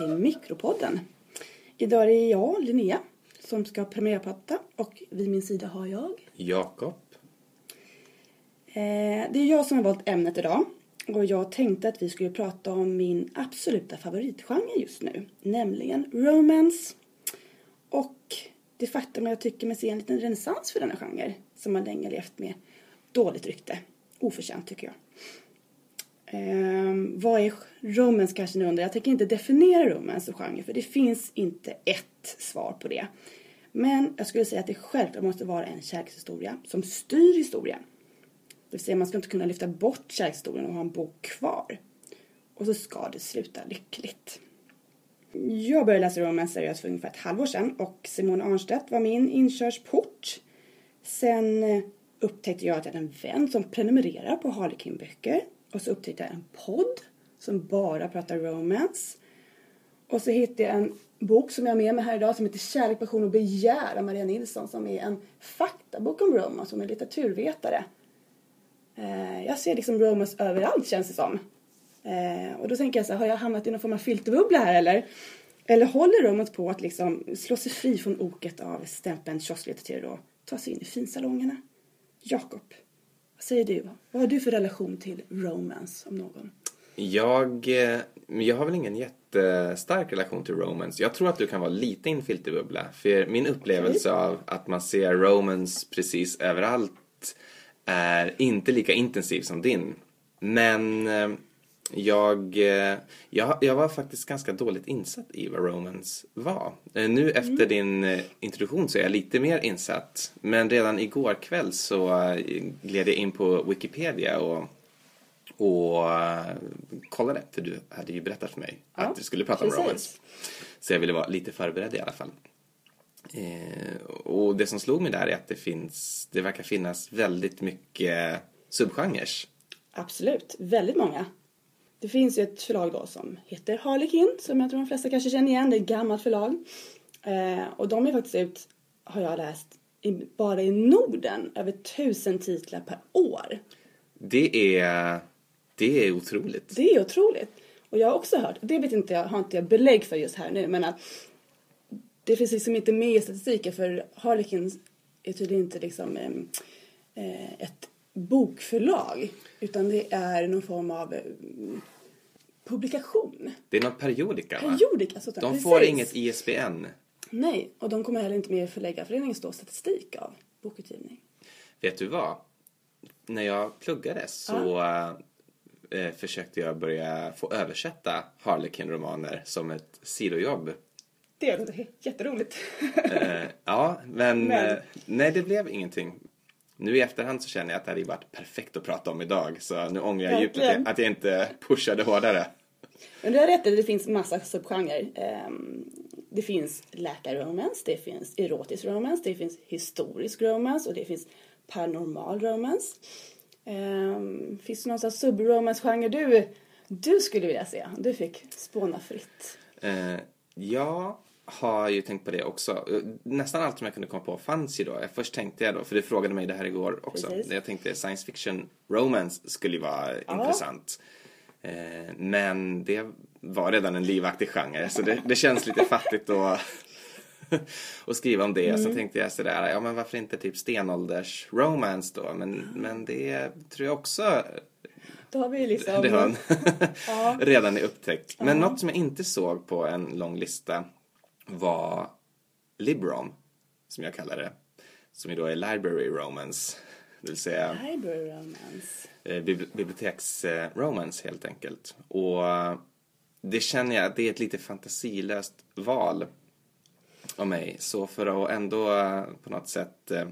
till Mikropodden. Idag är det jag, Linnea, som ska premiärprata och vid min sida har jag... Jakob. Eh, det är jag som har valt ämnet idag och jag tänkte att vi skulle prata om min absoluta favoritgenre just nu, nämligen romance. Och det faktum att jag tycker mig se en liten renässans för denna genre som har länge levt med dåligt rykte. Oförtjänt tycker jag. Ehm, vad är romance kanske ni undrar? Jag tänker inte definiera romance och genre för det finns inte ett svar på det. Men jag skulle säga att det självklart måste vara en kärlekshistoria som styr historien. Det vill säga man ska inte kunna lyfta bort kärlekshistorien och ha en bok kvar. Och så ska det sluta lyckligt. Jag började läsa romance seriöst för ungefär ett halvår sedan och Simone Arnstedt var min inkörsport. Sen eh, upptäckte jag att jag hade en vän som prenumererar på Harlequin-böcker och så upptäckte jag en podd som bara pratar romance. Och så hittade jag en bok som jag har med mig här idag som heter Kärlek, passion och begär av Maria Nilsson som är en faktabok om romance. Hon är litteraturvetare. Eh, jag ser liksom romance överallt känns det som. Eh, och då tänker jag så här, har jag hamnat i någon form av filterbubbla här eller? Eller håller romance på att liksom slå sig fri från oket av stämpeln kiosklitteratur och ta sig in i finsalongerna? Jakob, vad säger du? Vad har du för relation till romance om någon? Jag, eh, jag har väl ingen jättestark relation till romance. Jag tror att du kan vara lite i en filterbubbla. För min upplevelse okay. av att man ser romance precis överallt är inte lika intensiv som din. Men eh, jag, eh, jag, jag var faktiskt ganska dåligt insatt i vad romance var. Nu mm. efter din introduktion så är jag lite mer insatt. Men redan igår kväll så gled jag in på Wikipedia och och kollade, för du hade ju berättat för mig ja, att du skulle prata precis. om romance. Så jag ville vara lite förberedd i alla fall. Eh, och det som slog mig där är att det finns, det verkar finnas väldigt mycket subgenres. Absolut, väldigt många. Det finns ju ett förlag då som heter Harlekin som jag tror de flesta kanske känner igen. Det är ett gammalt förlag. Eh, och de är faktiskt ut, har jag läst, i, bara i Norden över tusen titlar per år. Det är det är otroligt. Det är otroligt. Och jag har också hört, det vet inte jag, har inte jag belägg för just här nu, men att det finns liksom inte med i statistiken för Harlequin är tydligen inte liksom eh, ett bokförlag utan det är någon form av eh, publikation. Det är någon periodika va? Periodika, så De precis. får inget ISBN. Nej, och de kommer heller inte med i Förläggarföreningens statistik av bokutgivning. Vet du vad? När jag pluggade så ja eh, försökte jag börja få översätta Harlequin-romaner som ett sidojobb. Det låter jätteroligt. eh, ja, men, men. Eh, nej det blev ingenting. Nu i efterhand så känner jag att det hade varit perfekt att prata om idag så nu ångrar jag djupt att jag, att jag inte pushade hårdare. Men du har rätt, det finns massa subgenrer. Um, det finns läkarromance, det finns erotisk romance, det finns historisk romance och det finns paranormal romance. Um, finns det någon sån subromance-genre du, du skulle vilja se? Du fick spåna fritt. Uh, jag har ju tänkt på det också. Nästan allt som jag kunde komma på fanns ju då. Först tänkte jag då, för du frågade mig det här igår också. Precis. Jag tänkte science fiction romance skulle ju vara ja. intressant. Uh, men det var redan en livaktig genre så det, det känns lite fattigt att och skriva om det. Mm. Så tänkte jag sådär, ja men varför inte typ stenålders romance då? Men, men det tror jag också då har vi liksom... Det har ja. redan är upptäckt. Men ja. något som jag inte såg på en lång lista var Librom, som jag kallar det. Som ju då är Library Romance. Det vill säga... Library Romance. Eh, Biblioteksromance helt enkelt. Och det känner jag, det är ett lite fantasilöst val av mig. Så för att ändå eh, på något sätt eh,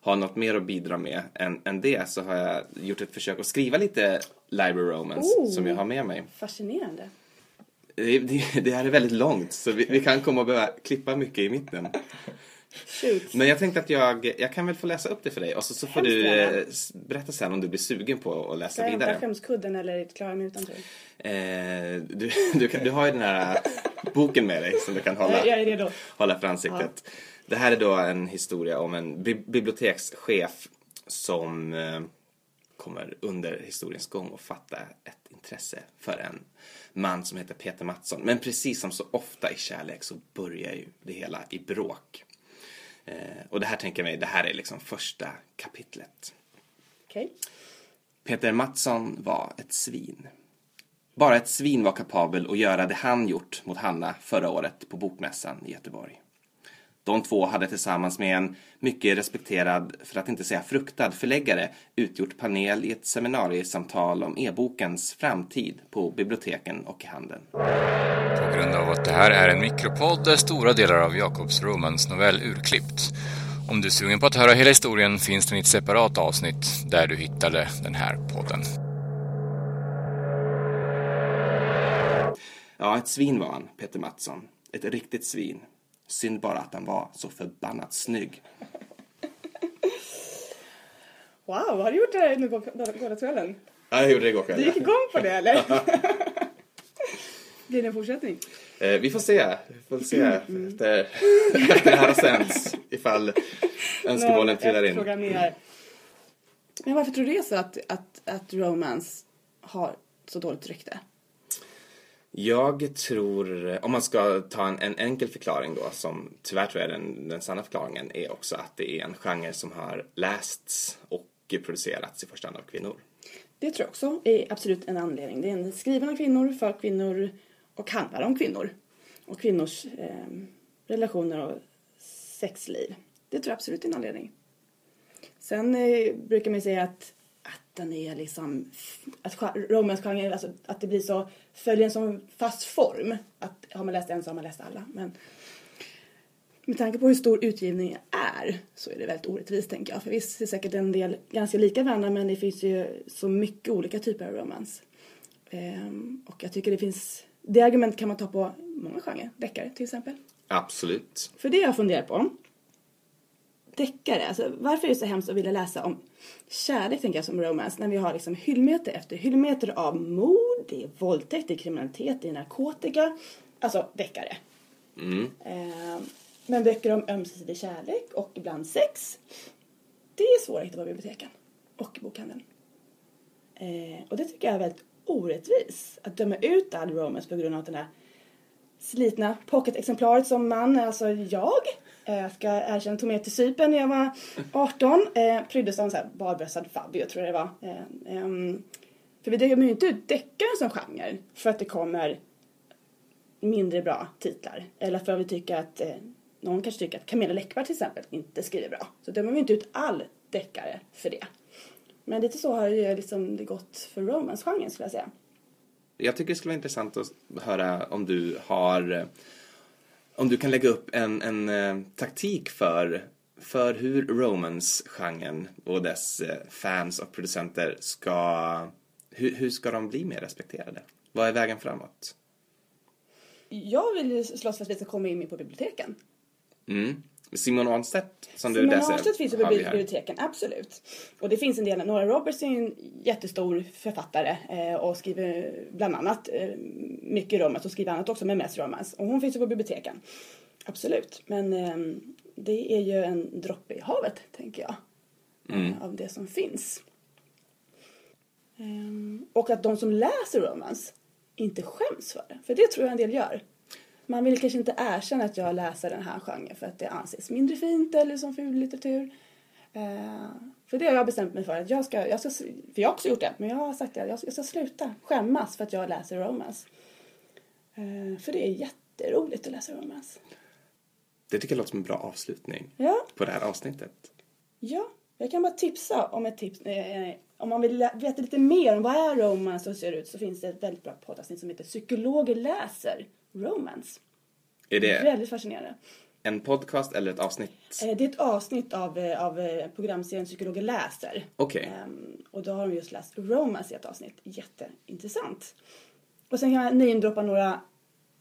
ha något mer att bidra med än, än det så har jag gjort ett försök att skriva lite library romance oh, som jag har med mig. Fascinerande. Det, här är väldigt långt så vi, vi kan komma att behöva klippa mycket i mitten. Shoot. Men jag tänkte att jag, jag kan väl få läsa upp det för dig och så, så får du eh, berätta sen om du blir sugen på att läsa Ska jag vidare. Ska jag skämskudden eller klara mig utan tur? Eh, du, du, du har ju den här boken med dig som du kan hålla, jag är redo. hålla för ansiktet. Ja. Det här är då en historia om en bi bibliotekschef som eh, kommer under historiens gång att fatta ett intresse för en man som heter Peter Mattsson. Men precis som så ofta i kärlek så börjar ju det hela i bråk. Eh, och det här tänker jag mig, det här är liksom första kapitlet. Okej. Peter Mattsson var ett svin. Bara ett svin var kapabel att göra det han gjort mot Hanna förra året på Bokmässan i Göteborg. De två hade tillsammans med en mycket respekterad, för att inte säga fruktad, förläggare utgjort panel i ett seminariesamtal om e-bokens framtid på biblioteken och i handeln. På grund av att det här är en mikropodd är stora delar av Jakobs romansnovell urklippt. Om du är sugen på att höra hela historien finns den i ett separat avsnitt där du hittade den här podden. Ja, ett svin var han, Peter Mattsson. Ett riktigt svin. Synd bara att han var så förbannat snygg. Wow, har du gjort det här nu på kvällen? Ja, jag gjorde det igår kväll. Du gick igång på det eller? Blir det en fortsättning? Eh, vi får se. Vi får se efter, efter det här har sänds ifall önskemålen trillar in. Fråga mer. Men varför tror du det är så att, att, att romance har så dåligt rykte? Jag tror, om man ska ta en, en enkel förklaring då, som tyvärr tror jag den, den sanna förklaringen är också att det är en genre som har lästs och producerats i första hand av kvinnor. Det tror jag också är absolut en anledning. Det är en skriven av kvinnor, för kvinnor och handlar om kvinnor. Och kvinnors eh, relationer och sexliv. Det tror jag absolut är en anledning. Sen eh, brukar man säga att, att den är liksom, att romansgenren, alltså att det blir så, följer en sån fast form. Att har man läst en så har man läst alla. Men med tanke på hur stor utgivningen är så är det väldigt orättvist tänker jag. För visst är säkert en del ganska lika varandra men det finns ju så mycket olika typer av romans. Ehm, och jag tycker det finns, det argumentet kan man ta på många genrer, deckare till exempel. Absolut. För det jag funderar på, deckare, alltså varför är det så hemskt att vilja läsa om kärlek tänker jag som romance när vi har liksom hyllmeter efter hyllmeter av mord, det är våldtäkt, det är kriminalitet, det är narkotika, alltså deckare. Mm. Ehm, men böcker om ömsesidig kärlek och ibland sex, det är svårt att hitta på biblioteken och bokhandeln. Eh, och det tycker jag är väldigt orättvis. Att döma ut all romance på grund av den där slitna pocketexemplaret som man, alltså jag, Eh, jag ska erkänna tog med till Cypern när jag var 18. Eh, pryddes av en sån här barbröstad Fabio tror jag det var. Eh, eh, för vi dömer ju inte ut deckare som genre för att det kommer mindre bra titlar. Eller för att vi tycker att eh, någon kanske tycker att Camilla Läckberg till exempel inte skriver bra. Så dömer vi inte ut all deckare för det. Men lite så har ju liksom det gått för romance-genren skulle jag säga. Jag tycker det skulle vara intressant att höra om du har eh, om du kan lägga upp en, en eh, taktik för, för hur romance-genren och dess eh, fans och producenter ska hur, hur ska de bli mer respekterade? Vad är vägen framåt? Jag vill slåss för att vi ska komma in på biblioteken. Mm. Simon Arnstedt som du Simon läser Arnstedt finns ju på biblioteken, absolut. Och det finns en del, Nora Roberts är en jättestor författare eh, och skriver bland annat eh, mycket romance och skriver annat också men mest romance. Och hon finns ju på biblioteken. Absolut. Men eh, det är ju en droppe i havet, tänker jag. Mm. Av det som finns. Ehm, och att de som läser romance inte skäms för det. För det tror jag en del gör. Man vill kanske inte erkänna att jag läser den här genren för att det anses mindre fint eller som ful litteratur. Eh, för det har jag bestämt mig för att jag ska, jag ska, för jag har också gjort det, men jag har sagt att jag ska, jag ska sluta skämmas för att jag läser romance. Eh, för det är jätteroligt att läsa romance. Det tycker jag låter som en bra avslutning Ja, på det här avsnittet. ja. Jag kan bara tipsa om ett tips. Eh, om man vill veta lite mer om vad är romance och hur ser ut så finns det ett väldigt bra poddavsnitt som heter Psykologer läser romance. Är det Väldigt fascinerande. en podcast eller ett avsnitt? Eh, Det är ett avsnitt av, eh, av eh, programserien Psykologer läser. Okej. Ehm, och då har de just läst romance i ett avsnitt. Jätteintressant. Och sen kan jag namedroppa några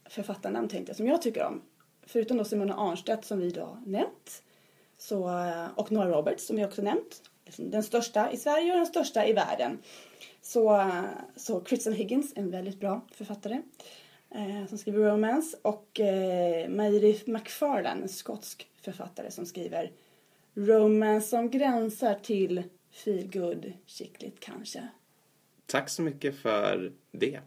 författarnamn tänkte jag som jag tycker om. Förutom då Simona Arnstedt som vi då nämnt. Så, och Nora Roberts som vi också nämnt. Den största i Sverige och den största i världen. Så, så Kristen Higgins, en väldigt bra författare. Eh, som skriver romance. Och eh, McFarlane, en skotsk författare som skriver romance som gränsar till feel good chickligt kanske. Tack så mycket för det.